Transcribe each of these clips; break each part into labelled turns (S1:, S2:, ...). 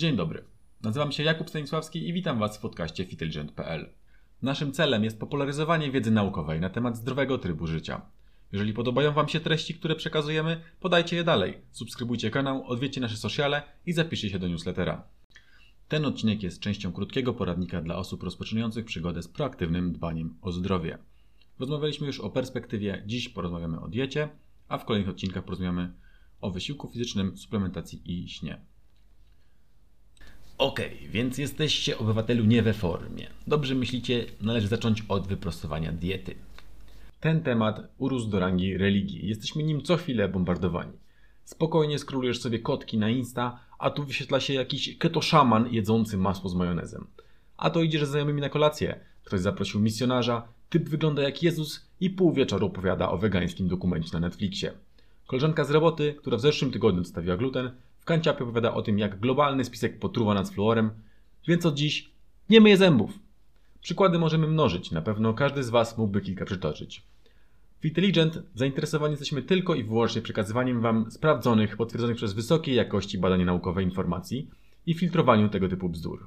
S1: Dzień dobry. Nazywam się Jakub Stanisławski i witam Was w podcaście Fitelgent.pl. Naszym celem jest popularyzowanie wiedzy naukowej na temat zdrowego trybu życia. Jeżeli podobają Wam się treści, które przekazujemy, podajcie je dalej. Subskrybujcie kanał, odwiedźcie nasze sociale i zapiszcie się do newslettera. Ten odcinek jest częścią krótkiego poradnika dla osób rozpoczynających przygodę z proaktywnym dbaniem o zdrowie. Rozmawialiśmy już o perspektywie, dziś porozmawiamy o diecie, a w kolejnych odcinkach porozmawiamy o wysiłku fizycznym, suplementacji i śnie. Okay, więc jesteście obywatelu nie we formie. Dobrze myślicie, należy zacząć od wyprostowania diety. Ten temat urósł do rangi religii. Jesteśmy nim co chwilę bombardowani. Spokojnie skrólujesz sobie kotki na Insta, a tu wyświetla się jakiś keto szaman jedzący masło z majonezem. A to idziesz z znajomymi na kolację. Ktoś zaprosił misjonarza, typ wygląda jak Jezus i pół wieczoru opowiada o wegańskim dokumencie na Netflixie. Koleżanka z roboty, która w zeszłym tygodniu odstawiła gluten, w kanciapie opowiada o tym, jak globalny spisek potruwa nas fluorem, więc od dziś nie myję zębów. Przykłady możemy mnożyć, na pewno każdy z Was mógłby kilka przytoczyć. W Intelligent zainteresowani jesteśmy tylko i wyłącznie przekazywaniem Wam sprawdzonych, potwierdzonych przez wysokiej jakości badania naukowe informacji i filtrowaniu tego typu bzdur.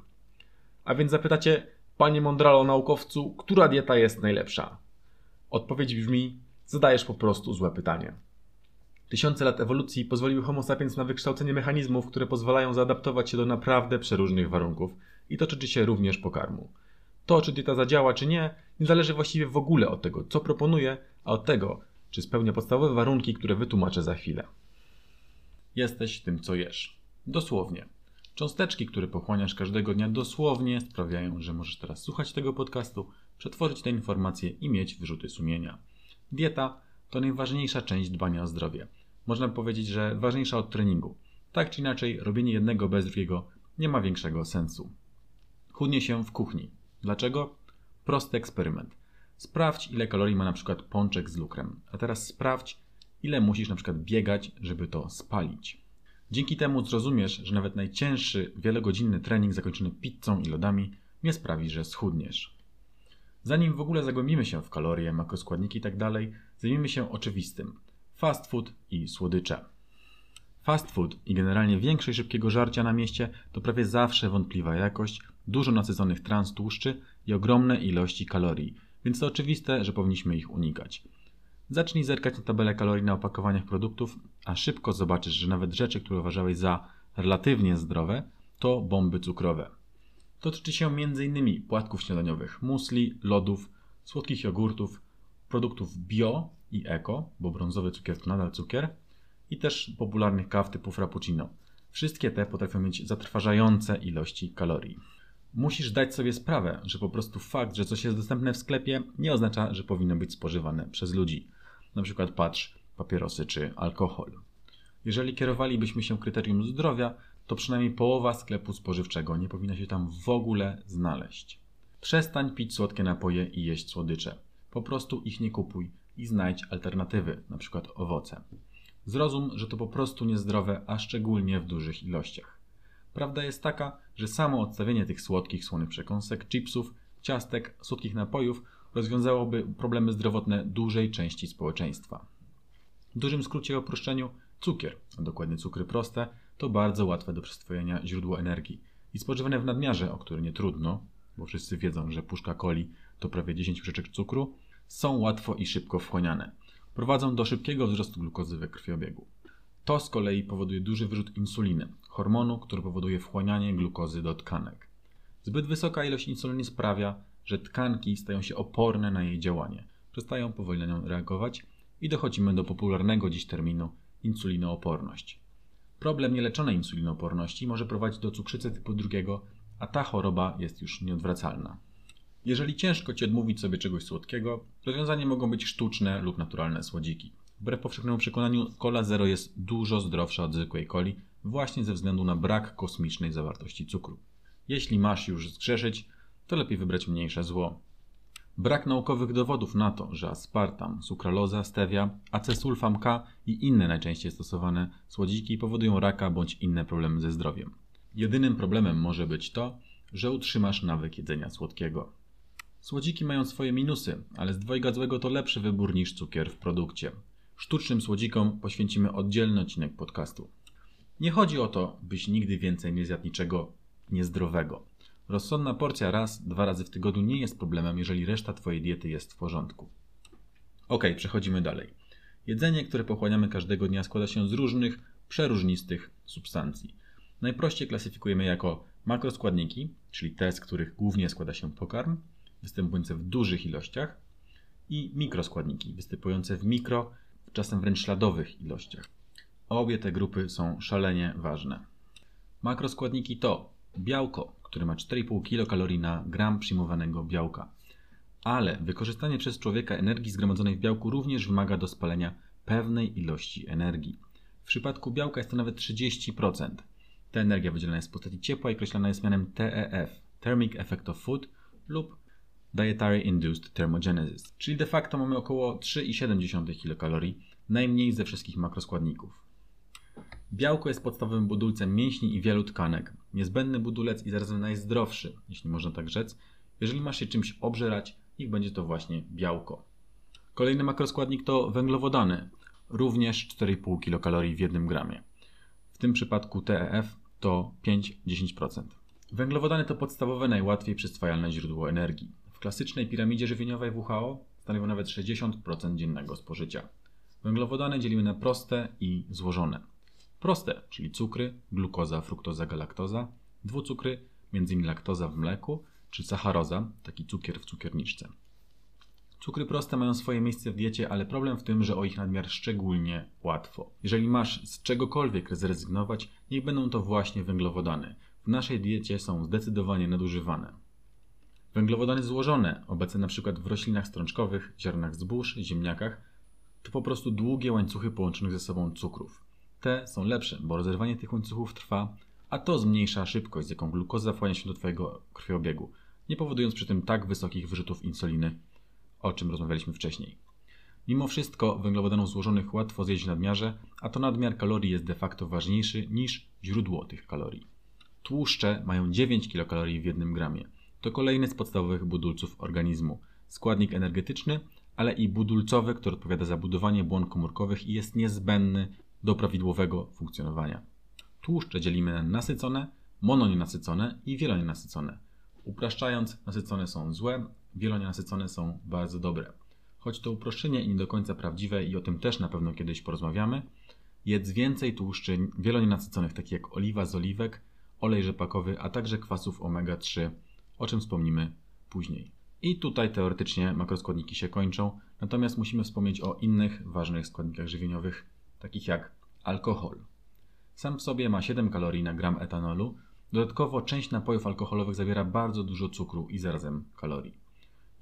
S1: A więc zapytacie, Panie Mondralo naukowcu, która dieta jest najlepsza? Odpowiedź brzmi, zadajesz po prostu złe pytanie. Tysiące lat ewolucji pozwoliły Homo sapiens na wykształcenie mechanizmów, które pozwalają zaadaptować się do naprawdę przeróżnych warunków i to tyczy się również pokarmu. To, czy dieta zadziała, czy nie, nie zależy właściwie w ogóle od tego, co proponuję, a od tego, czy spełnia podstawowe warunki, które wytłumaczę za chwilę. Jesteś tym, co jesz. Dosłownie. Cząsteczki, które pochłaniasz każdego dnia, dosłownie sprawiają, że możesz teraz słuchać tego podcastu, przetworzyć te informacje i mieć wyrzuty sumienia. Dieta to najważniejsza część dbania o zdrowie. Można powiedzieć, że ważniejsza od treningu. Tak czy inaczej, robienie jednego bez drugiego nie ma większego sensu. Chudnie się w kuchni. Dlaczego? Prosty eksperyment. Sprawdź, ile kalorii ma na przykład pączek z lukrem, a teraz sprawdź, ile musisz na przykład biegać, żeby to spalić. Dzięki temu zrozumiesz, że nawet najcięższy, wielogodzinny trening zakończony pizzą i lodami nie sprawi, że schudniesz. Zanim w ogóle zagłębimy się w kalorie, makroskładniki itd., tak zajmijmy się oczywistym. Fast food i słodycze. Fast food i generalnie większość szybkiego żarcia na mieście to prawie zawsze wątpliwa jakość, dużo nasyconych trans tłuszczy i ogromne ilości kalorii, więc to oczywiste, że powinniśmy ich unikać. Zacznij zerkać na tabelę kalorii na opakowaniach produktów, a szybko zobaczysz, że nawet rzeczy, które uważałeś za relatywnie zdrowe, to bomby cukrowe. To tyczy się m.in. płatków śniadaniowych, musli, lodów, słodkich jogurtów, produktów bio i eko, bo brązowy cukier to nadal cukier, i też popularnych kaw typu frappuccino. Wszystkie te potrafią mieć zatrważające ilości kalorii. Musisz dać sobie sprawę, że po prostu fakt, że coś jest dostępne w sklepie, nie oznacza, że powinno być spożywane przez ludzi. Na przykład patrz papierosy czy alkohol. Jeżeli kierowalibyśmy się kryterium zdrowia, to przynajmniej połowa sklepu spożywczego nie powinna się tam w ogóle znaleźć. Przestań pić słodkie napoje i jeść słodycze. Po prostu ich nie kupuj i znajdź alternatywy, np. owoce. Zrozum, że to po prostu niezdrowe, a szczególnie w dużych ilościach. Prawda jest taka, że samo odstawienie tych słodkich, słonych przekąsek, chipsów, ciastek, słodkich napojów rozwiązałoby problemy zdrowotne dużej części społeczeństwa. W dużym skrócie o uproszczeniu, cukier, a dokładnie cukry proste, to bardzo łatwe do przyswojenia źródło energii i spożywane w nadmiarze, o które nie trudno, bo wszyscy wiedzą, że puszka coli to prawie 10 łyżeczek cukru, są łatwo i szybko wchłaniane. Prowadzą do szybkiego wzrostu glukozy we krwiobiegu. To z kolei powoduje duży wyrzut insuliny, hormonu, który powoduje wchłanianie glukozy do tkanek. Zbyt wysoka ilość insuliny sprawia, że tkanki stają się oporne na jej działanie, przestają powoli na nią reagować i dochodzimy do popularnego dziś terminu insulinooporność. Problem nieleczonej insulinooporności może prowadzić do cukrzycy typu drugiego, a ta choroba jest już nieodwracalna. Jeżeli ciężko Ci odmówić sobie czegoś słodkiego, rozwiązaniem mogą być sztuczne lub naturalne słodziki. Wbrew powszechnemu przekonaniu, cola zero jest dużo zdrowsza od zwykłej coli, właśnie ze względu na brak kosmicznej zawartości cukru. Jeśli masz już zgrzeszyć, to lepiej wybrać mniejsze zło. Brak naukowych dowodów na to, że aspartam, sukraloza, stevia, acesulfam K i inne najczęściej stosowane słodziki powodują raka bądź inne problemy ze zdrowiem. Jedynym problemem może być to, że utrzymasz nawyk jedzenia słodkiego. Słodziki mają swoje minusy, ale z dwojga złego to lepszy wybór niż cukier w produkcie. Sztucznym słodzikom poświęcimy oddzielny odcinek podcastu. Nie chodzi o to, byś nigdy więcej nie zjadł niczego niezdrowego. Rozsądna porcja raz, dwa razy w tygodniu nie jest problemem, jeżeli reszta Twojej diety jest w porządku. Ok, przechodzimy dalej. Jedzenie, które pochłaniamy każdego dnia, składa się z różnych, przeróżnistych substancji. Najprościej klasyfikujemy jako makroskładniki, czyli te, z których głównie składa się pokarm, występujące w dużych ilościach, i mikroskładniki, występujące w mikro, czasem wręcz śladowych ilościach. Obie te grupy są szalenie ważne. Makroskładniki to białko, które ma 4,5 kilokalorii na gram przyjmowanego białka. Ale wykorzystanie przez człowieka energii zgromadzonej w białku również wymaga do spalenia pewnej ilości energii. W przypadku białka jest to nawet 30%. Ta energia wydzielana jest w postaci ciepła i określana jest mianem TEF, Thermic Effect of Food lub Dietary Induced Thermogenesis, czyli de facto mamy około 3,7 kilokalorii, najmniej ze wszystkich makroskładników. Białko jest podstawowym budulcem mięśni i wielu tkanek. Niezbędny budulec i zarazem najzdrowszy, jeśli można tak rzec. Jeżeli masz się czymś obżerać, niech będzie to właśnie białko. Kolejny makroskładnik to węglowodany, również 4,5 kilokalorii w jednym gramie. W tym przypadku TEF to 5-10%. Węglowodany to podstawowe, najłatwiej przyswajalne źródło energii. Klasycznej piramidzie żywieniowej WHO stanowią nawet 60% dziennego spożycia. Węglowodany dzielimy na proste i złożone. Proste, czyli cukry, glukoza, fruktoza, galaktoza, dwucukry, m.in. laktoza w mleku, czy sacharoza, taki cukier w cukierniczce. Cukry proste mają swoje miejsce w diecie, ale problem w tym, że o ich nadmiar szczególnie łatwo. Jeżeli masz z czegokolwiek zrezygnować, niech będą to właśnie węglowodany. W naszej diecie są zdecydowanie nadużywane. Węglowodany złożone, obecne np. w roślinach strączkowych, ziarnach zbóż, ziemniakach, to po prostu długie łańcuchy połączonych ze sobą cukrów. Te są lepsze, bo rozerwanie tych łańcuchów trwa, a to zmniejsza szybkość, z jaką glukoza wchłania się do Twojego krwiobiegu, nie powodując przy tym tak wysokich wyrzutów insuliny, o czym rozmawialiśmy wcześniej. Mimo wszystko węglowodanów złożonych łatwo zjeść w nadmiarze, a to nadmiar kalorii jest de facto ważniejszy niż źródło tych kalorii. Tłuszcze mają 9 kilokalorii w jednym gramie. To kolejny z podstawowych budulców organizmu. Składnik energetyczny, ale i budulcowy, który odpowiada za budowanie błon komórkowych i jest niezbędny do prawidłowego funkcjonowania. Tłuszcze dzielimy na nasycone, mononienasycone i wielonienasycone. Upraszczając, nasycone są złe, wielonienasycone są bardzo dobre. Choć to uproszczenie i nie do końca prawdziwe i o tym też na pewno kiedyś porozmawiamy, jedz więcej tłuszczy wielonienasyconych, takich jak oliwa z oliwek, olej rzepakowy, a także kwasów omega-3, o czym wspomnimy później. I tutaj teoretycznie makroskładniki się kończą, natomiast musimy wspomnieć o innych ważnych składnikach żywieniowych, takich jak alkohol. Sam w sobie ma 7 kalorii na gram etanolu, dodatkowo część napojów alkoholowych zawiera bardzo dużo cukru i zarazem kalorii.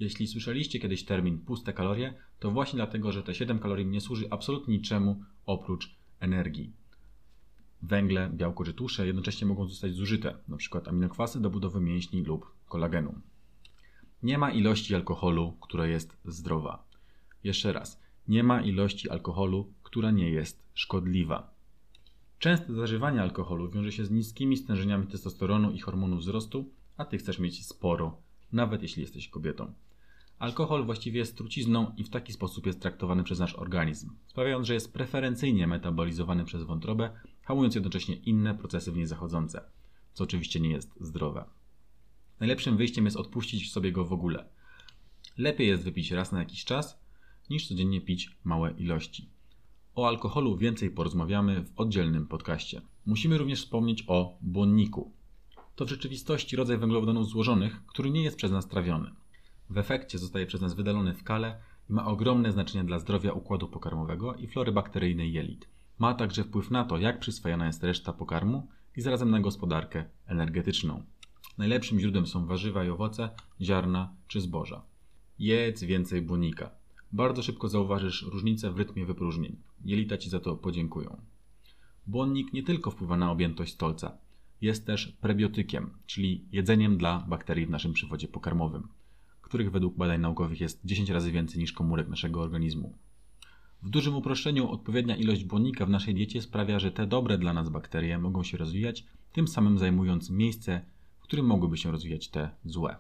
S1: Jeśli słyszeliście kiedyś termin puste kalorie, to właśnie dlatego, że te 7 kalorii nie służy absolutnie niczemu oprócz energii. Węgle, białko czy tłuszcze jednocześnie mogą zostać zużyte, np. aminokwasy do budowy mięśni lub kolagenu. Nie ma ilości alkoholu, która jest zdrowa. Jeszcze raz, nie ma ilości alkoholu, która nie jest szkodliwa. Częste zażywanie alkoholu wiąże się z niskimi stężeniami testosteronu i hormonu wzrostu, a ty chcesz mieć sporo, nawet jeśli jesteś kobietą. Alkohol właściwie jest trucizną i w taki sposób jest traktowany przez nasz organizm, sprawiając, że jest preferencyjnie metabolizowany przez wątrobę, hamując jednocześnie inne procesy w niej zachodzące, co oczywiście nie jest zdrowe. Najlepszym wyjściem jest odpuścić sobie go w ogóle. Lepiej jest wypić raz na jakiś czas, niż codziennie pić małe ilości. O alkoholu więcej porozmawiamy w oddzielnym podcaście. Musimy również wspomnieć o błonniku. To w rzeczywistości rodzaj węglowodanów złożonych, który nie jest przez nas trawiony. W efekcie zostaje przez nas wydalony w kale i ma ogromne znaczenie dla zdrowia układu pokarmowego i flory bakteryjnej jelit. Ma także wpływ na to, jak przyswajana jest reszta pokarmu i zarazem na gospodarkę energetyczną. Najlepszym źródłem są warzywa i owoce, ziarna czy zboża. Jedz więcej błonnika. Bardzo szybko zauważysz różnicę w rytmie wypróżnień. Jelita Ci za to podziękują. Błonnik nie tylko wpływa na objętość stolca, jest też prebiotykiem, czyli jedzeniem dla bakterii w naszym przewodzie pokarmowym, których według badań naukowych jest 10 razy więcej niż komórek naszego organizmu. W dużym uproszczeniu odpowiednia ilość błonnika w naszej diecie sprawia, że te dobre dla nas bakterie mogą się rozwijać, tym samym zajmując miejsce, w którym mogłyby się rozwijać te złe.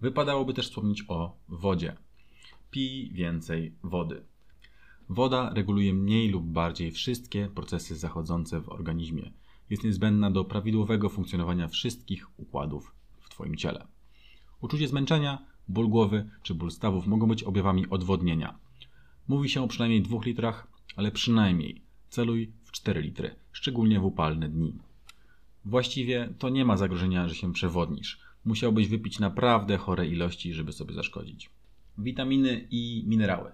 S1: Wypadałoby też wspomnieć o wodzie. Pij więcej wody. Woda reguluje mniej lub bardziej wszystkie procesy zachodzące w organizmie. Jest niezbędna do prawidłowego funkcjonowania wszystkich układów w Twoim ciele. Uczucie zmęczenia, ból głowy czy ból stawów mogą być objawami odwodnienia. Mówi się o przynajmniej 2 litrach, ale przynajmniej celuj w 4 litry, szczególnie w upalne dni. Właściwie to nie ma zagrożenia, że się przewodnisz. Musiałbyś wypić naprawdę chore ilości, żeby sobie zaszkodzić. Witaminy i minerały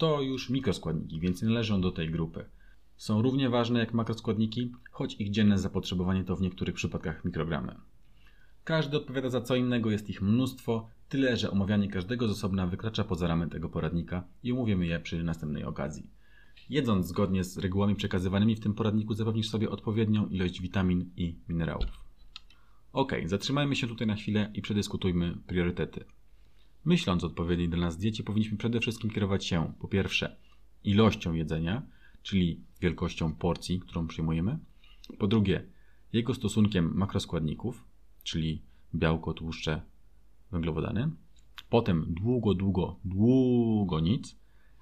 S1: to już mikroskładniki, więc nie należą do tej grupy. Są równie ważne jak makroskładniki, choć ich dzienne zapotrzebowanie to w niektórych przypadkach mikrogramy. Każdy odpowiada za co innego, jest ich mnóstwo, tyle że omawianie każdego z osobna wykracza poza ramy tego poradnika i omówimy je przy następnej okazji. Jedząc zgodnie z regułami przekazywanymi w tym poradniku zapewnisz sobie odpowiednią ilość witamin i minerałów. Ok, zatrzymajmy się tutaj na chwilę i przedyskutujmy priorytety. Myśląc o odpowiedniej dla nas diecie, powinniśmy przede wszystkim kierować się po pierwsze ilością jedzenia, czyli wielkością porcji, którą przyjmujemy, po drugie jego stosunkiem makroskładników, czyli białko, tłuszcze, węglowodany, potem długo, długo, długo nic,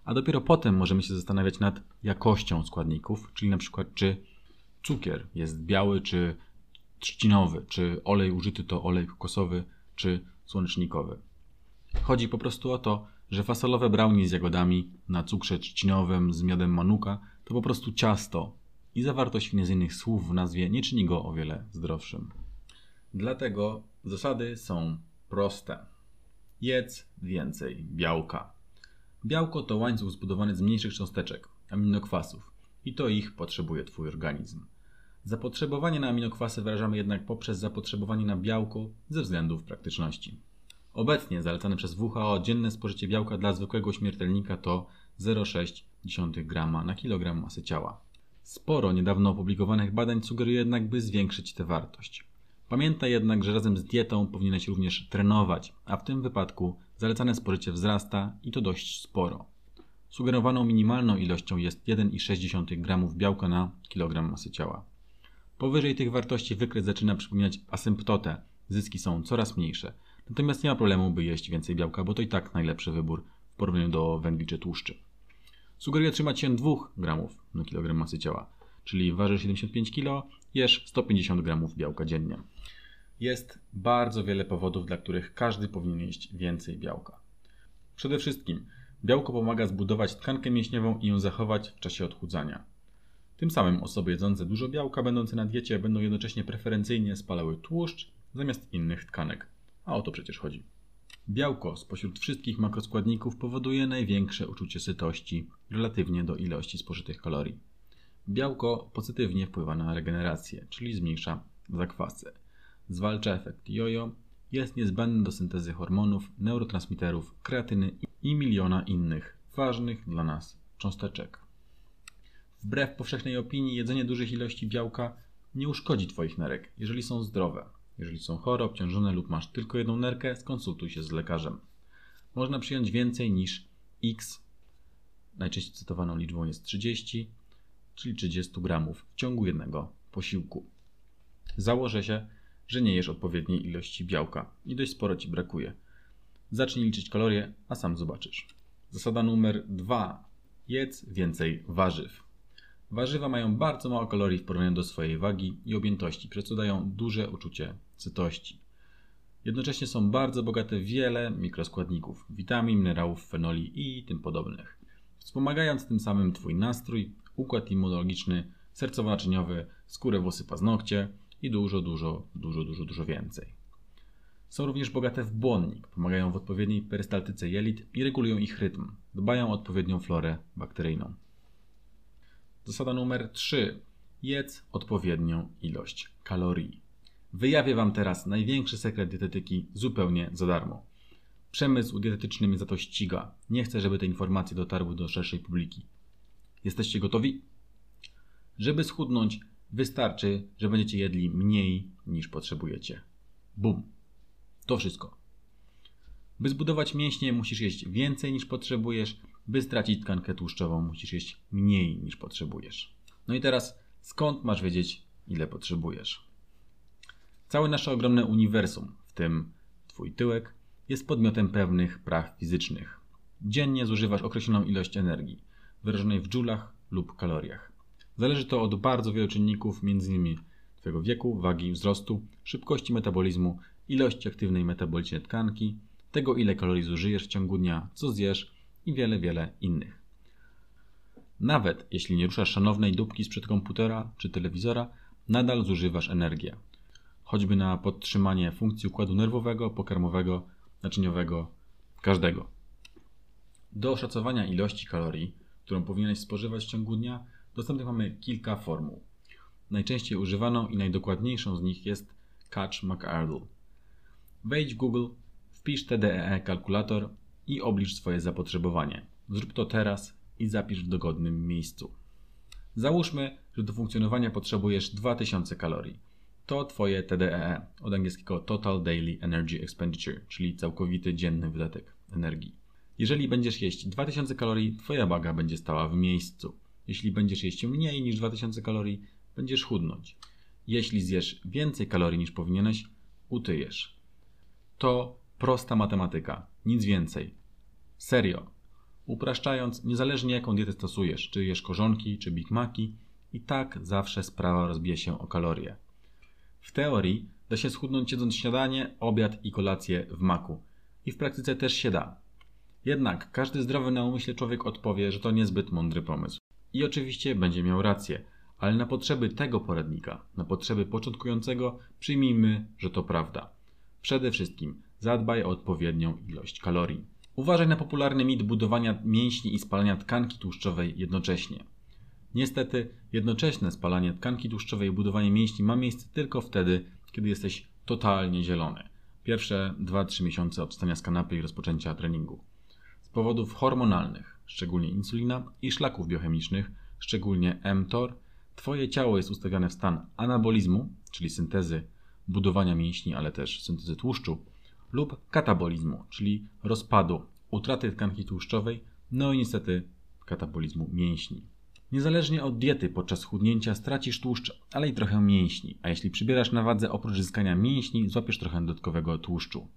S1: a dopiero potem możemy się zastanawiać nad jakością składników, czyli na przykład czy cukier jest biały czy trzcinowy, czy olej użyty to olej kokosowy czy słonecznikowy. Chodzi po prostu o to, że fasolowe brownie z jagodami na cukrze trzcinowym z miodem manuka to po prostu ciasto i zawartość finezyjnych słów w nazwie nie czyni go o wiele zdrowszym. Dlatego zasady są proste. Jedz więcej białka. Białko to łańcuch zbudowany z mniejszych cząsteczek, aminokwasów i to ich potrzebuje Twój organizm. Zapotrzebowanie na aminokwasy wyrażamy jednak poprzez zapotrzebowanie na białko ze względów praktyczności. Obecnie zalecane przez WHO dzienne spożycie białka dla zwykłego śmiertelnika to 0,6 g na kilogram masy ciała. Sporo niedawno opublikowanych badań sugeruje jednak, by zwiększyć tę wartość. Pamiętaj jednak, że razem z dietą powinieneś również trenować, a w tym wypadku zalecane spożycie wzrasta i to dość sporo. Sugerowaną minimalną ilością jest 1,6 g białka na kilogram masy ciała. Powyżej tych wartości wykres zaczyna przypominać asymptotę, zyski są coraz mniejsze. Natomiast nie ma problemu, by jeść więcej białka, bo to i tak najlepszy wybór w porównaniu do węgli czy tłuszczy. Sugeruję trzymać się 2 gramów na kilogram masy ciała, czyli ważysz 75 kg, jesz 150 gramów białka dziennie. Jest bardzo wiele powodów, dla których każdy powinien jeść więcej białka. Przede wszystkim białko pomaga zbudować tkankę mięśniową i ją zachować w czasie odchudzania. Tym samym osoby jedzące dużo białka, będące na diecie, będą jednocześnie preferencyjnie spalały tłuszcz zamiast innych tkanek. A o to przecież chodzi. Białko spośród wszystkich makroskładników powoduje największe uczucie sytości relatywnie do ilości spożytych kalorii. Białko pozytywnie wpływa na regenerację, czyli zmniejsza zakwasy. Zwalcza efekt jojo, jest niezbędny do syntezy hormonów, neurotransmiterów, kreatyny i miliona innych ważnych dla nas cząsteczek. Wbrew powszechnej opinii, jedzenie dużych ilości białka nie uszkodzi Twoich nerek, jeżeli są zdrowe. Jeżeli są chore, obciążone lub masz tylko jedną nerkę, skonsultuj się z lekarzem. Można przyjąć więcej niż X, najczęściej cytowaną liczbą jest 30, czyli 30 gramów w ciągu jednego posiłku. Założę się, że nie jesz odpowiedniej ilości białka i dość sporo ci brakuje. Zacznij liczyć kalorie, a sam zobaczysz. Zasada numer 2. Jedz więcej warzyw. Warzywa mają bardzo mało kalorii w porównaniu do swojej wagi i objętości, przez co dają duże uczucie sytości. Jednocześnie są bardzo bogate w wiele mikroskładników, witamin, minerałów, fenoli i tym podobnych, wspomagając tym samym Twój nastrój, układ immunologiczny, sercowo-naczyniowy, skórę, włosy, paznokcie i dużo, dużo, dużo, dużo, dużo więcej. Są również bogate w błonnik, pomagają w odpowiedniej perystaltyce jelit i regulują ich rytm, dbają o odpowiednią florę bakteryjną. Zasada numer 3. Jedz odpowiednią ilość kalorii. Wyjawię Wam teraz największy sekret dietetyki zupełnie za darmo. Przemysł dietetyczny mnie za to ściga. Nie chcę, żeby te informacje dotarły do szerszej publiki. Jesteście gotowi? Żeby schudnąć, wystarczy, że będziecie jedli mniej niż potrzebujecie. Bum. To wszystko. By zbudować mięśnie, musisz jeść więcej niż potrzebujesz. By stracić tkankę tłuszczową, musisz jeść mniej niż potrzebujesz. No i teraz, skąd masz wiedzieć, ile potrzebujesz? Całe nasze ogromne uniwersum, w tym Twój tyłek, jest podmiotem pewnych praw fizycznych. Dziennie zużywasz określoną ilość energii. wyrażonej w dżulach lub kaloriach. Zależy to od bardzo wielu czynników, m.in. Twojego wieku, wagi, wzrostu, szybkości metabolizmu, ilości aktywnej metabolicznej tkanki, tego ile kalorii zużyjesz w ciągu dnia, co zjesz i wiele, wiele innych. Nawet jeśli nie ruszasz szanownej dupki sprzed komputera czy telewizora, nadal zużywasz energię. Choćby na podtrzymanie funkcji układu nerwowego, pokarmowego, naczyniowego, każdego. Do oszacowania ilości kalorii, którą powinieneś spożywać w ciągu dnia, dostępnych mamy kilka formuł. Najczęściej używaną i najdokładniejszą z nich jest Catch McArdle. Wejdź w Google, wpisz TDEE kalkulator i oblicz swoje zapotrzebowanie. Zrób to teraz i zapisz w dogodnym miejscu. Załóżmy, że do funkcjonowania potrzebujesz 2000 kalorii. To Twoje TDEE, od angielskiego Total Daily Energy Expenditure, czyli całkowity dzienny wydatek energii. Jeżeli będziesz jeść 2000 kalorii, Twoja waga będzie stała w miejscu. Jeśli będziesz jeść mniej niż 2000 kalorii, będziesz chudnąć. Jeśli zjesz więcej kalorii niż powinieneś, utyjesz. To prosta matematyka, nic więcej. Serio. Upraszczając, niezależnie jaką dietę stosujesz, czy jesz korzonki, czy Big Maci, i tak zawsze sprawa rozbije się o kalorie. W teorii da się schudnąć jedząc śniadanie, obiad i kolację w maku. I w praktyce też się da. Jednak każdy zdrowy na umyśle człowiek odpowie, że to niezbyt mądry pomysł. I oczywiście będzie miał rację, ale na potrzeby tego poradnika, na potrzeby początkującego, przyjmijmy, że to prawda. Przede wszystkim zadbaj o odpowiednią ilość kalorii. Uważaj na popularny mit budowania mięśni i spalania tkanki tłuszczowej jednocześnie. Niestety, jednoczesne spalanie tkanki tłuszczowej i budowanie mięśni ma miejsce tylko wtedy, kiedy jesteś totalnie zielony. Pierwsze 2-3 miesiące od wstania z kanapy i rozpoczęcia treningu. Z powodów hormonalnych, szczególnie insulina i szlaków biochemicznych, szczególnie mTOR, Twoje ciało jest ustawione w stan anabolizmu, czyli syntezy budowania mięśni, ale też syntezy tłuszczu, lub katabolizmu, czyli rozpadu, utraty tkanki tłuszczowej, no i niestety katabolizmu mięśni. Niezależnie od diety podczas chudnięcia stracisz tłuszcz, ale i trochę mięśni, a jeśli przybierasz na wadze oprócz zyskania mięśni, złapiesz trochę dodatkowego tłuszczu.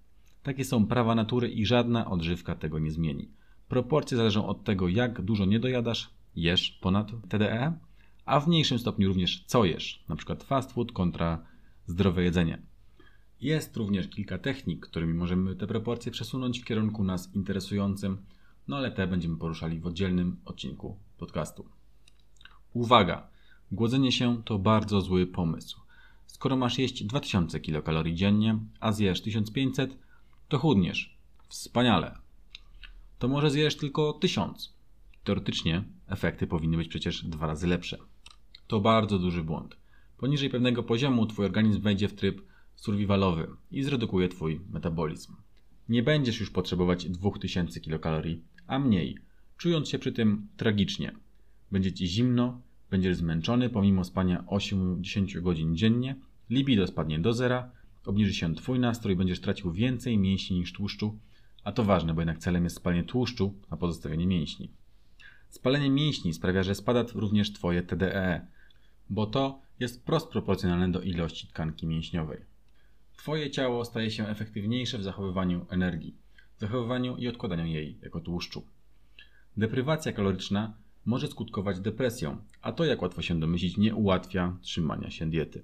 S1: Takie są prawa natury i żadna odżywka tego nie zmieni. Proporcje zależą od tego, jak dużo nie dojadasz, jesz ponad TDE, a w mniejszym stopniu również co jesz, np. fast food kontra zdrowe jedzenie. Jest również kilka technik, którymi możemy te proporcje przesunąć w kierunku nas interesującym, no ale te będziemy poruszali w oddzielnym odcinku podcastu. Uwaga! Głodzenie się to bardzo zły pomysł. Skoro masz jeść 2000 kilokalorii dziennie, a zjesz 1500, to chudniesz. Wspaniale. To może zjesz tylko 1000. Teoretycznie efekty powinny być przecież dwa razy lepsze. To bardzo duży błąd. Poniżej pewnego poziomu Twój organizm wejdzie w tryb survivalowy i zredukuje Twój metabolizm. Nie będziesz już potrzebować 2000 kilokalorii, a mniej, czując się przy tym tragicznie. Będzie Ci zimno, będziesz zmęczony pomimo spania 8-10 godzin dziennie, libido spadnie do zera, obniży się Twój nastrój, będziesz tracił więcej mięśni niż tłuszczu, a to ważne, bo jednak celem jest spalenie tłuszczu, a pozostawienie mięśni. Spalenie mięśni sprawia, że spada również Twoje TDE, bo to jest prost proporcjonalne do ilości tkanki mięśniowej. Twoje ciało staje się efektywniejsze w zachowywaniu energii, zachowywaniu i odkładaniu jej jako tłuszczu. Deprywacja kaloryczna może skutkować depresją, a to, jak łatwo się domyślić, nie ułatwia trzymania się diety.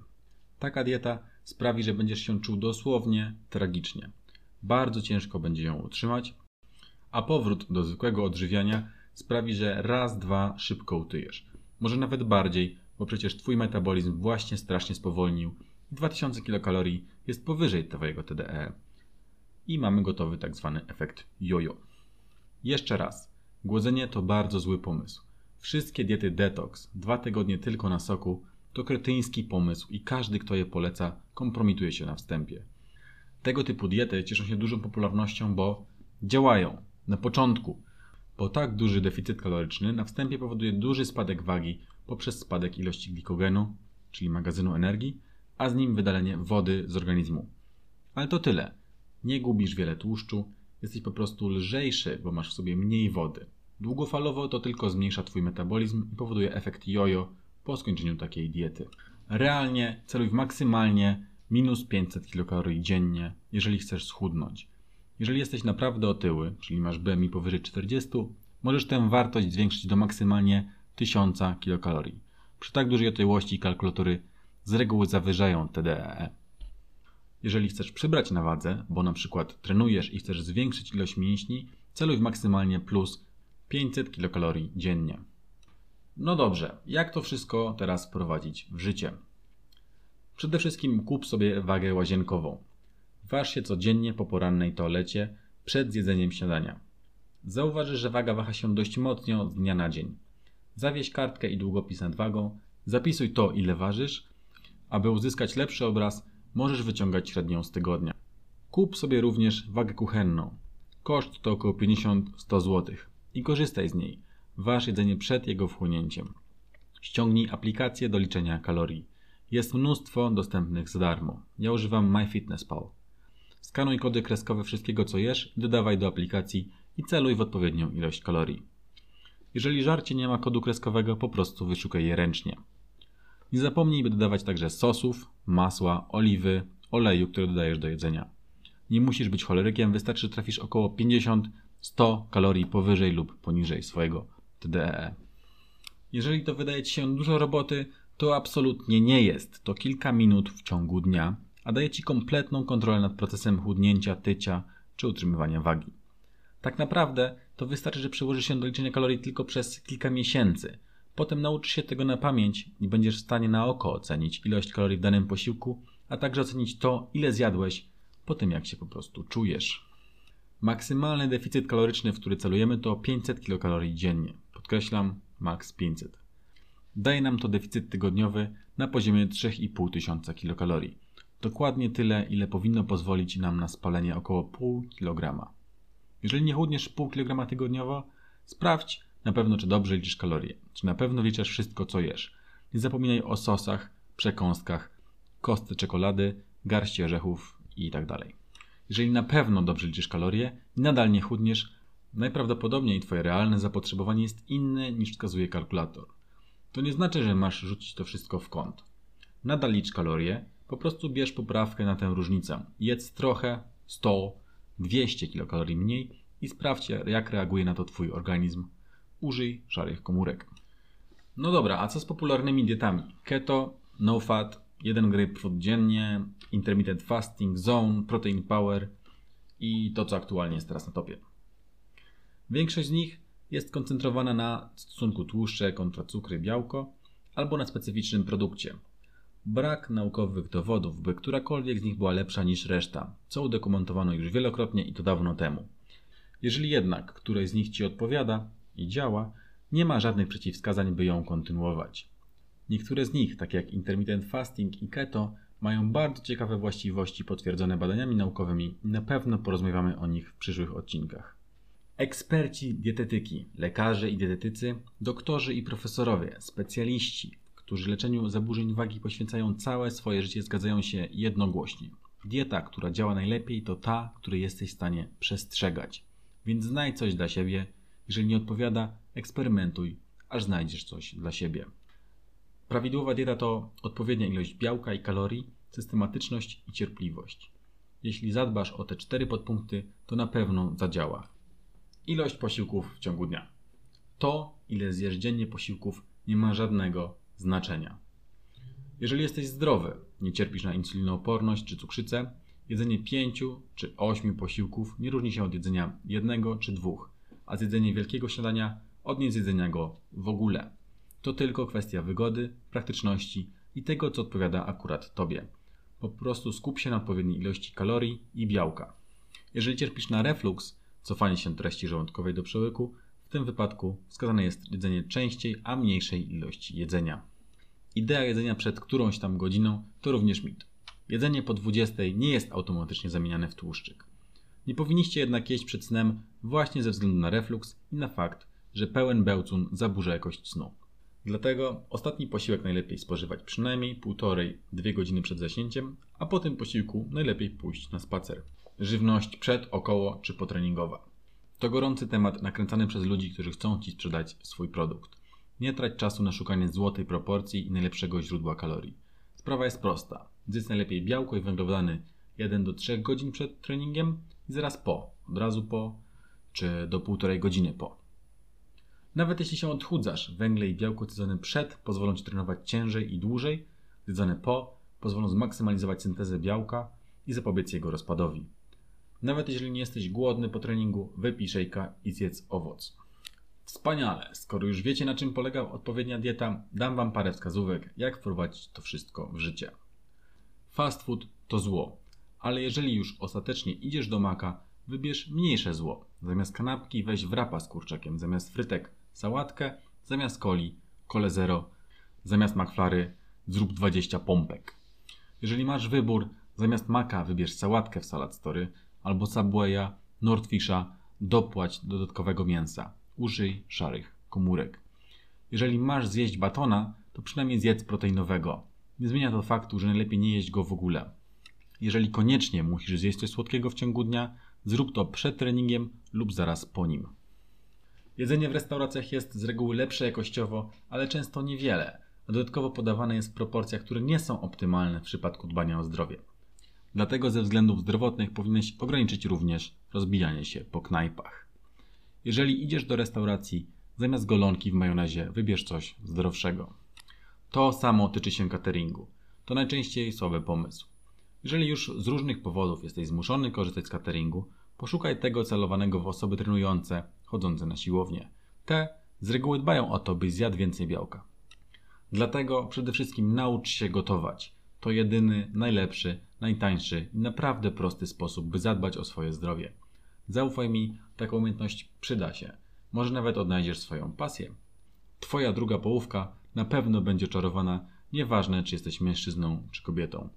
S1: Taka dieta sprawi, że będziesz się czuł dosłownie tragicznie. Bardzo ciężko będzie ją utrzymać, a powrót do zwykłego odżywiania sprawi, że raz, dwa szybko utyjesz. Może nawet bardziej, bo przecież Twój metabolizm właśnie strasznie spowolnił i 2000 kilokalorii jest powyżej Twojego TDE. I mamy gotowy tak zwany efekt jojo. Jeszcze raz. Głodzenie to bardzo zły pomysł. Wszystkie diety detox, dwa tygodnie tylko na soku, to kretyński pomysł i każdy, kto je poleca, kompromituje się na wstępie. Tego typu diety cieszą się dużą popularnością, bo działają. Na początku, bo tak duży deficyt kaloryczny na wstępie powoduje duży spadek wagi poprzez spadek ilości glikogenu, czyli magazynu energii, a z nim wydalenie wody z organizmu. Ale to tyle. Nie gubisz wiele tłuszczu, jesteś po prostu lżejszy, bo masz w sobie mniej wody. Długofalowo to tylko zmniejsza Twój metabolizm i powoduje efekt jojo po skończeniu takiej diety. Realnie celuj w maksymalnie minus 500 kcal dziennie, jeżeli chcesz schudnąć. Jeżeli jesteś naprawdę otyły, czyli masz BMI powyżej 40, możesz tę wartość zwiększyć do maksymalnie 1000 kilokalorii. Przy tak dużej otyłości kalkulatory z reguły zawyżają TDEE. Jeżeli chcesz przybrać na wadze, bo na przykład trenujesz i chcesz zwiększyć ilość mięśni, celuj w maksymalnie plus 500 kilokalorii dziennie. No dobrze, jak to wszystko teraz wprowadzić w życie? Przede wszystkim kup sobie wagę łazienkową. Waż się codziennie po porannej toalecie przed zjedzeniem śniadania. Zauważysz, że waga waha się dość mocno z dnia na dzień. Zawieź kartkę i długopis nad wagą, zapisuj to, ile ważysz. Aby uzyskać lepszy obraz, możesz wyciągać średnią z tygodnia. Kup sobie również wagę kuchenną. Koszt to około 50-100 zł i korzystaj z niej. Waż jedzenie przed jego wchłonięciem. Ściągnij aplikację do liczenia kalorii. Jest mnóstwo dostępnych za darmo. Ja używam MyFitnessPal. Skanuj kody kreskowe wszystkiego co jesz, dodawaj do aplikacji i celuj w odpowiednią ilość kalorii. Jeżeli żarcie nie ma kodu kreskowego, po prostu wyszukaj je ręcznie. Nie zapomnij, by dodawać także sosów, masła, oliwy, oleju, które dodajesz do jedzenia. Nie musisz być cholerykiem, wystarczy, że trafisz około 50-100 kalorii powyżej lub poniżej swojego TDEE. Jeżeli to wydaje Ci się dużo roboty, to absolutnie nie jest. To kilka minut w ciągu dnia, a daje Ci kompletną kontrolę nad procesem chudnięcia, tycia czy utrzymywania wagi. Tak naprawdę to wystarczy, że przełożysz się do liczenia kalorii tylko przez kilka miesięcy. Potem nauczysz się tego na pamięć i będziesz w stanie na oko ocenić ilość kalorii w danym posiłku, a także ocenić to, ile zjadłeś po tym, jak się po prostu czujesz. Maksymalny deficyt kaloryczny, w który celujemy, to 500 kilokalorii dziennie. Podkreślam, maks 500. Daje nam to deficyt tygodniowy na poziomie 3,5 tysiąca kilokalorii. Dokładnie tyle, ile powinno pozwolić nam na spalenie około pół kilograma. Jeżeli nie chudniesz pół kilograma tygodniowo, sprawdź na pewno, czy dobrze liczysz kalorie, czy na pewno liczasz wszystko, co jesz. Nie zapominaj o sosach, przekąskach, kostce czekolady, garści orzechów itd. Tak Jeżeli na pewno dobrze liczysz kalorie i nadal nie chudniesz, najprawdopodobniej Twoje realne zapotrzebowanie jest inne niż wskazuje kalkulator. To nie znaczy, że masz rzucić to wszystko w kąt. Nadal licz kalorie, po prostu bierz poprawkę na tę różnicę. Jedz trochę, 100, 200 kilokalorii mniej i sprawdź, jak reaguje na to Twój organizm. Użyj szarych komórek. No dobra, a co z popularnymi dietami? Keto, no fat, 1 grapefruit dziennie, intermittent fasting, zone, protein power i to, co aktualnie jest teraz na topie. Większość z nich jest koncentrowana na stosunku tłuszcze kontra cukry, białko albo na specyficznym produkcie. Brak naukowych dowodów, by którakolwiek z nich była lepsza niż reszta, co udokumentowano już wielokrotnie i to dawno temu. Jeżeli jednak któreś z nich Ci odpowiada i działa, nie ma żadnych przeciwwskazań, by ją kontynuować. Niektóre z nich, takie jak intermittent fasting i keto, mają bardzo ciekawe właściwości potwierdzone badaniami naukowymi i na pewno porozmawiamy o nich w przyszłych odcinkach. Eksperci dietetyki, lekarze i dietetycy, doktorzy i profesorowie, specjaliści, którzy leczeniu zaburzeń wagi poświęcają całe swoje życie, zgadzają się jednogłośnie. Dieta, która działa najlepiej, to ta, której jesteś w stanie przestrzegać. Więc znajdź coś dla siebie. Jeżeli nie odpowiada, eksperymentuj, aż znajdziesz coś dla siebie. Prawidłowa dieta to odpowiednia ilość białka i kalorii, systematyczność i cierpliwość. Jeśli zadbasz o te cztery podpunkty, to na pewno zadziała. Ilość posiłków w ciągu dnia. To, ile zjesz dziennie posiłków, nie ma żadnego znaczenia. Jeżeli jesteś zdrowy, nie cierpisz na insulinooporność czy cukrzycę, jedzenie pięciu czy ośmiu posiłków nie różni się od jedzenia jednego czy dwóch, a zjedzenie wielkiego śniadania od niezjedzenia go w ogóle. To tylko kwestia wygody, praktyczności i tego, co odpowiada akurat Tobie. Po prostu skup się na odpowiedniej ilości kalorii i białka. Jeżeli cierpisz na reflux, cofanie się treści żołądkowej do przełyku, w tym wypadku wskazane jest jedzenie częściej, a mniejszej ilości jedzenia. Idea jedzenia przed którąś tam godziną to również mit. Jedzenie po 20 nie jest automatycznie zamieniane w tłuszczyk. Nie powinniście jednak jeść przed snem właśnie ze względu na refluks i na fakt, że pełen bełcun zaburza jakość snu. Dlatego ostatni posiłek najlepiej spożywać przynajmniej 1,5-2 godziny przed zaśnięciem, a po tym posiłku najlepiej pójść na spacer. Żywność przed, około czy potreningowa. To gorący temat nakręcany przez ludzi, którzy chcą Ci sprzedać swój produkt. Nie trać czasu na szukanie złotej proporcji i najlepszego źródła kalorii. Sprawa jest prosta. Zjedz najlepiej białko i węglowodany 1 do 3 godzin przed treningiem i zaraz po, od razu po, czy do półtorej godziny po. Nawet jeśli się odchudzasz, węgle i białko zjedzone przed pozwolą Ci trenować ciężej i dłużej, zjedzone po pozwolą zmaksymalizować syntezę białka i zapobiec jego rozpadowi. Nawet jeżeli nie jesteś głodny po treningu, wypij szejka i zjedz owoc. Wspaniale! Skoro już wiecie na czym polega odpowiednia dieta, dam Wam parę wskazówek, jak wprowadzić to wszystko w życie. Fast food to zło, ale jeżeli już ostatecznie idziesz do maka, wybierz mniejsze zło. Zamiast kanapki weź wrapa z kurczakiem, zamiast frytek sałatkę, zamiast coli kole zero, zamiast McFlary zrób 20 pompek. Jeżeli masz wybór, zamiast maka wybierz sałatkę w Salad Story albo Subwaya, Nordfisha, dopłać dodatkowego mięsa. Użyj szarych komórek. Jeżeli masz zjeść batona, to przynajmniej zjedz proteinowego. Nie zmienia to faktu, że najlepiej nie jeść go w ogóle. Jeżeli koniecznie musisz zjeść coś słodkiego w ciągu dnia, zrób to przed treningiem lub zaraz po nim. Jedzenie w restauracjach jest z reguły lepsze jakościowo, ale często niewiele, a dodatkowo podawane jest w proporcjach, które nie są optymalne w przypadku dbania o zdrowie. Dlatego ze względów zdrowotnych powinieneś ograniczyć również rozbijanie się po knajpach. Jeżeli idziesz do restauracji, zamiast golonki w majonezie wybierz coś zdrowszego. To samo tyczy się cateringu. To najczęściej słaby pomysł. Jeżeli już z różnych powodów jesteś zmuszony korzystać z cateringu, poszukaj tego celowanego w osoby trenujące, chodzące na siłownię. Te z reguły dbają o to, byś zjadł więcej białka. Dlatego przede wszystkim naucz się gotować. To jedyny, najlepszy, najtańszy i naprawdę prosty sposób, by zadbać o swoje zdrowie. Zaufaj mi, taka umiejętność przyda się. Może nawet odnajdziesz swoją pasję. Twoja druga połówka na pewno będzie czarowana, nieważne czy jesteś mężczyzną czy kobietą.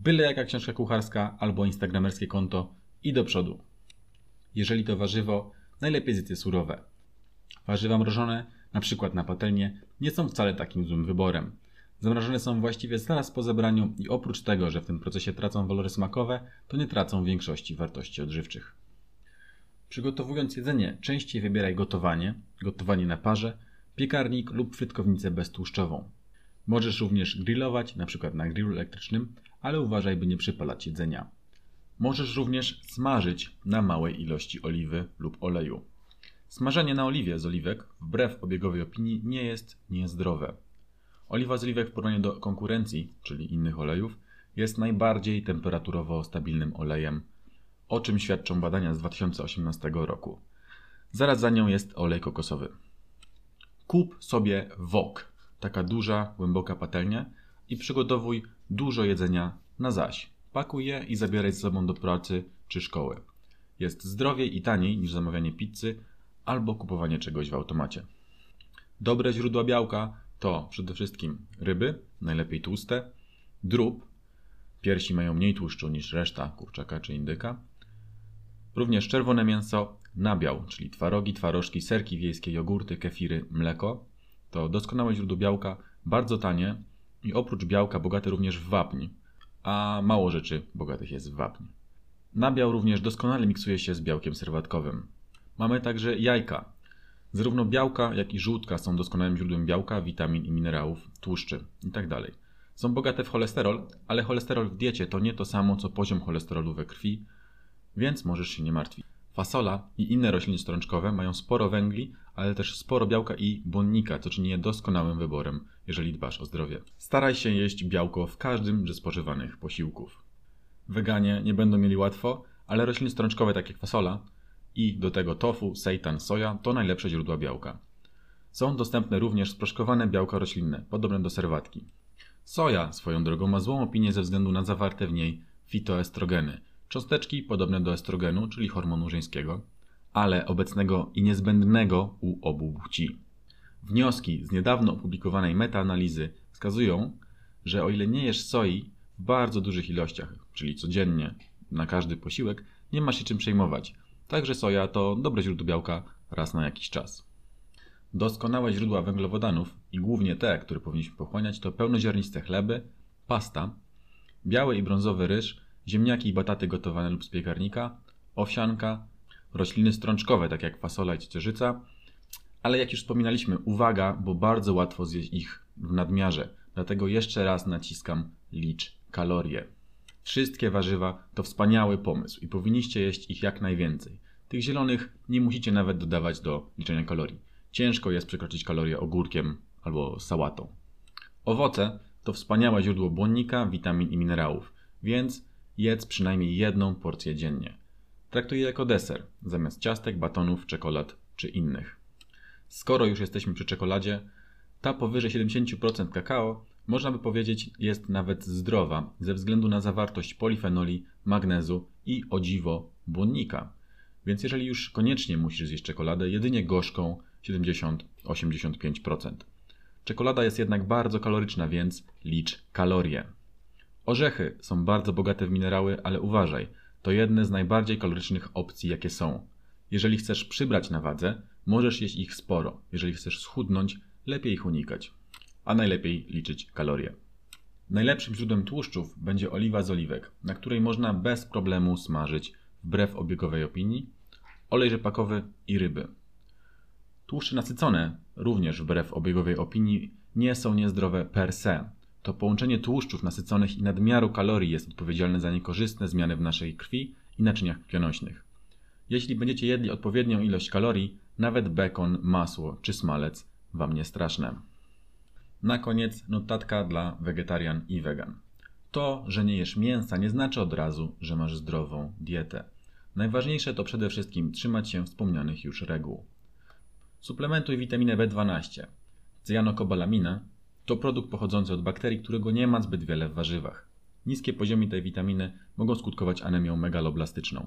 S1: Byle jaka książka kucharska albo instagramerskie konto i do przodu. Jeżeli to warzywo, najlepiej zjedz je surowe. Warzywa mrożone, na przykład na patelnię, nie są wcale takim złym wyborem. Zamrożone są właściwie zaraz po zebraniu i oprócz tego, że w tym procesie tracą walory smakowe, to nie tracą większości wartości odżywczych. Przygotowując jedzenie, częściej wybieraj gotowanie, gotowanie na parze, piekarnik lub frytkownicę beztłuszczową. Możesz również grillować, np. na grillu elektrycznym, ale uważaj, by nie przypalać jedzenia. Możesz również smażyć na małej ilości oliwy lub oleju. Smażenie na oliwie z oliwek, wbrew obiegowej opinii, nie jest niezdrowe. Oliwa z oliwek w porównaniu do konkurencji, czyli innych olejów, jest najbardziej temperaturowo stabilnym olejem, o czym świadczą badania z 2018 roku. Zaraz za nią jest olej kokosowy. Kup sobie wok, taka duża, głęboka patelnia i przygotowuj dużo jedzenia na zaś. Pakuj je i zabieraj ze sobą do pracy czy szkoły. Jest zdrowiej i taniej niż zamawianie pizzy albo kupowanie czegoś w automacie. Dobre źródła białka to przede wszystkim ryby, najlepiej tłuste, drób, piersi mają mniej tłuszczu niż reszta kurczaka czy indyka, również czerwone mięso, nabiał, czyli twarogi, twarożki, serki wiejskie, jogurty, kefiry, mleko. To doskonałe źródło białka, bardzo tanie i oprócz białka bogate również w wapń, a mało rzeczy bogatych jest w wapń. Nabiał również doskonale miksuje się z białkiem serwatkowym. Mamy także jajka. Zarówno białka, jak i żółtka są doskonałym źródłem białka, witamin i minerałów, tłuszczy itd. Tak są bogate w cholesterol, ale cholesterol w diecie to nie to samo co poziom cholesterolu we krwi, więc możesz się nie martwić. Fasola i inne rośliny strączkowe mają sporo węgli, ale też sporo białka i błonnika, co czyni je doskonałym wyborem, jeżeli dbasz o zdrowie. Staraj się jeść białko w każdym ze spożywanych posiłków. Weganie nie będą mieli łatwo, ale rośliny strączkowe takie jak fasola i do tego tofu, seitan, soja to najlepsze źródła białka. Są dostępne również sproszkowane białka roślinne, podobne do serwatki. Soja swoją drogą ma złą opinię ze względu na zawarte w niej fitoestrogeny, cząsteczki podobne do estrogenu, czyli hormonu żeńskiego, ale obecnego i niezbędnego u obu płci. Wnioski z niedawno opublikowanej metaanalizy wskazują, że o ile nie jesz soi w bardzo dużych ilościach, czyli codziennie na każdy posiłek, nie ma się czym przejmować. Także soja to dobre źródło białka raz na jakiś czas. Doskonałe źródła węglowodanów i głównie te, które powinniśmy pochłaniać, to pełnoziarniste chleby, pasta, biały i brązowy ryż, ziemniaki i bataty gotowane lub z piekarnika, owsianka, rośliny strączkowe, tak jak fasola i ciecierzyca, ale jak już wspominaliśmy, uwaga, bo bardzo łatwo zjeść ich w nadmiarze, dlatego jeszcze raz naciskam licz kalorie. Wszystkie warzywa to wspaniały pomysł i powinniście jeść ich jak najwięcej. Tych zielonych nie musicie nawet dodawać do liczenia kalorii. Ciężko jest przekroczyć kalorie ogórkiem albo sałatą. Owoce to wspaniałe źródło błonnika, witamin i minerałów, więc jedz przynajmniej jedną porcję dziennie. Traktuj je jako deser, zamiast ciastek, batonów, czekolad czy innych. Skoro już jesteśmy przy czekoladzie, ta powyżej 70% kakao, można by powiedzieć, jest nawet zdrowa ze względu na zawartość polifenoli, magnezu i o dziwo błonnika. Więc jeżeli już koniecznie musisz zjeść czekoladę, jedynie gorzką 70-85%. Czekolada jest jednak bardzo kaloryczna, więc licz kalorie. Orzechy są bardzo bogate w minerały, ale uważaj, to jedne z najbardziej kalorycznych opcji, jakie są. Jeżeli chcesz przybrać na wadze, możesz jeść ich sporo. Jeżeli chcesz schudnąć, lepiej ich unikać. A najlepiej liczyć kalorie. Najlepszym źródłem tłuszczów będzie oliwa z oliwek, na której można bez problemu smażyć, wbrew obiegowej opinii, olej rzepakowy i ryby. Tłuszcze nasycone, również wbrew obiegowej opinii, nie są niezdrowe per se. To połączenie tłuszczów nasyconych i nadmiaru kalorii jest odpowiedzialne za niekorzystne zmiany w naszej krwi i naczyniach krwionośnych. Jeśli będziecie jedli odpowiednią ilość kalorii, nawet bekon, masło czy smalec Wam nie straszne. Na koniec notatka dla wegetarian i wegan. To, że nie jesz mięsa nie znaczy od razu, że masz zdrową dietę. Najważniejsze to przede wszystkim trzymać się wspomnianych już reguł. Suplementuj witaminę B12. Cyjanokobalamina to produkt pochodzący od bakterii, którego nie ma zbyt wiele w warzywach. Niskie poziomy tej witaminy mogą skutkować anemią megaloblastyczną.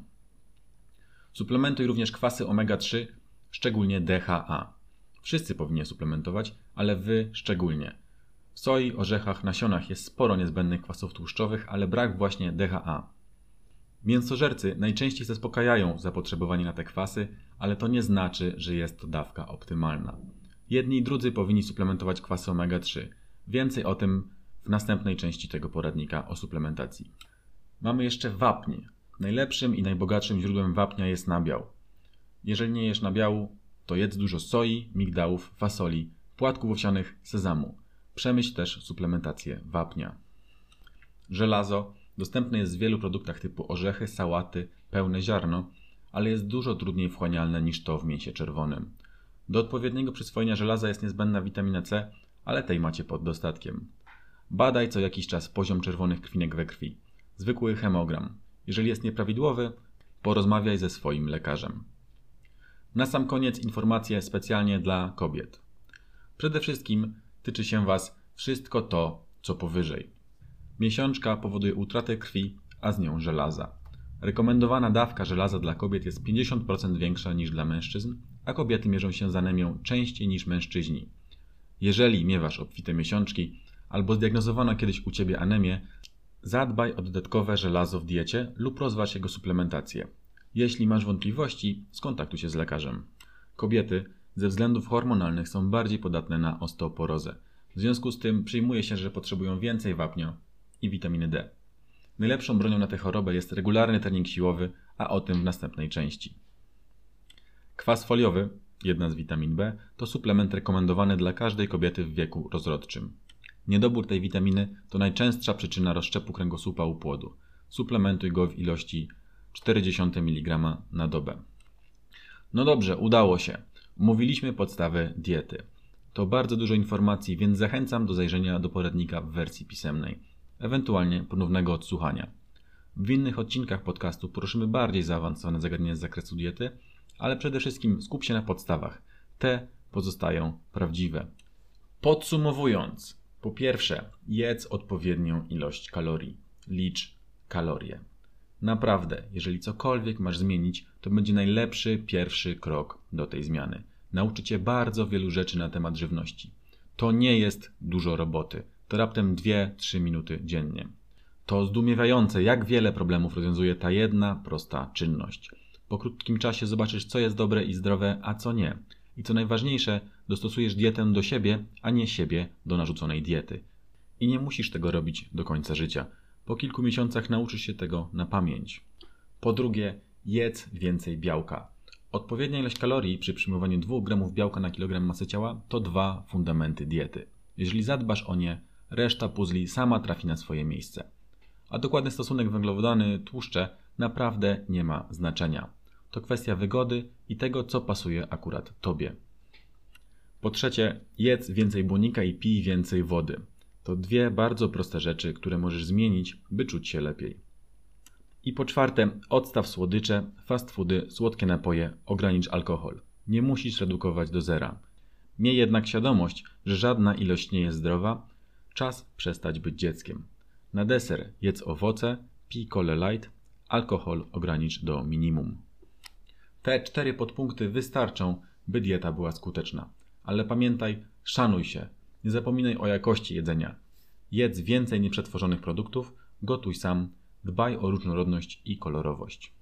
S1: Suplementuj również kwasy omega-3, szczególnie DHA. Wszyscy powinni suplementować, ale wy szczególnie. W soi, orzechach, nasionach jest sporo niezbędnych kwasów tłuszczowych, ale brak właśnie DHA. Mięsożercy najczęściej zaspokajają zapotrzebowanie na te kwasy, ale to nie znaczy, że jest to dawka optymalna. Jedni i drudzy powinni suplementować kwasy omega-3. Więcej o tym w następnej części tego poradnika o suplementacji. Mamy jeszcze wapnie. Najlepszym i najbogatszym źródłem wapnia jest nabiał. Jeżeli nie jesz nabiału, to jedz dużo soi, migdałów, fasoli, płatków owsianych, sezamu. Przemyśl też suplementację wapnia. Żelazo dostępne jest w wielu produktach typu orzechy, sałaty, pełne ziarno, ale jest dużo trudniej wchłanialne niż to w mięsie czerwonym. Do odpowiedniego przyswojenia żelaza jest niezbędna witamina C, ale tej macie pod dostatkiem. Badaj co jakiś czas poziom czerwonych krwinek we krwi. Zwykły hemogram. Jeżeli jest nieprawidłowy, porozmawiaj ze swoim lekarzem. Na sam koniec informacje specjalnie dla kobiet. Przede wszystkim tyczy się Was wszystko to, co powyżej. Miesiączka powoduje utratę krwi, a z nią żelaza. Rekomendowana dawka żelaza dla kobiet jest 50% większa niż dla mężczyzn, a kobiety mierzą się z anemią częściej niż mężczyźni. Jeżeli miewasz obfite miesiączki albo zdiagnozowano kiedyś u Ciebie anemię, zadbaj o dodatkowe żelazo w diecie lub rozważ jego suplementację. Jeśli masz wątpliwości, skontaktuj się z lekarzem. Kobiety ze względów hormonalnych są bardziej podatne na osteoporozę. W związku z tym przyjmuje się, że potrzebują więcej wapnia i witaminy D. Najlepszą bronią na tę chorobę jest regularny trening siłowy, a o tym w następnej części. Kwas foliowy, jedna z witamin B, to suplement rekomendowany dla każdej kobiety w wieku rozrodczym. Niedobór tej witaminy to najczęstsza przyczyna rozszczepu kręgosłupa u płodu. Suplementuj go w ilości 0,4 mg na dobę. No dobrze, udało się. Mówiliśmy podstawy diety. To bardzo dużo informacji, więc zachęcam do zajrzenia do poradnika w wersji pisemnej, ewentualnie ponownego odsłuchania. W innych odcinkach podcastu poruszymy bardziej zaawansowane zagadnienia z zakresu diety, ale przede wszystkim skup się na podstawach. Te pozostają prawdziwe. Podsumowując, po pierwsze, jedz odpowiednią ilość kalorii. Licz kalorie. Naprawdę, jeżeli cokolwiek masz zmienić, to będzie najlepszy pierwszy krok do tej zmiany. Nauczy cię bardzo wielu rzeczy na temat żywności. To nie jest dużo roboty. To raptem 2-3 minuty dziennie. To zdumiewające, jak wiele problemów rozwiązuje ta jedna prosta czynność. Po krótkim czasie zobaczysz, co jest dobre i zdrowe, a co nie. I co najważniejsze, dostosujesz dietę do siebie, a nie siebie do narzuconej diety. I nie musisz tego robić do końca życia. Po kilku miesiącach nauczysz się tego na pamięć. Po drugie, jedz więcej białka. Odpowiednia ilość kalorii przy przyjmowaniu 2 gramów białka na kilogram masy ciała to dwa fundamenty diety. Jeżeli zadbasz o nie, reszta puzli sama trafi na swoje miejsce. A dokładny stosunek węglowodany, tłuszcze naprawdę nie ma znaczenia. To kwestia wygody i tego, co pasuje akurat Tobie. Po trzecie, jedz więcej błonika i pij więcej wody. To dwie bardzo proste rzeczy, które możesz zmienić, by czuć się lepiej. I po czwarte, odstaw słodycze, fast foody, słodkie napoje, ogranicz alkohol. Nie musisz redukować do zera. Miej jednak świadomość, że żadna ilość nie jest zdrowa. Czas przestać być dzieckiem. Na deser jedz owoce, pij kole light, alkohol ogranicz do minimum. Te cztery podpunkty wystarczą, by dieta była skuteczna. Ale pamiętaj, szanuj się. Nie zapominaj o jakości jedzenia. Jedz więcej nieprzetworzonych produktów, gotuj sam, dbaj o różnorodność i kolorowość.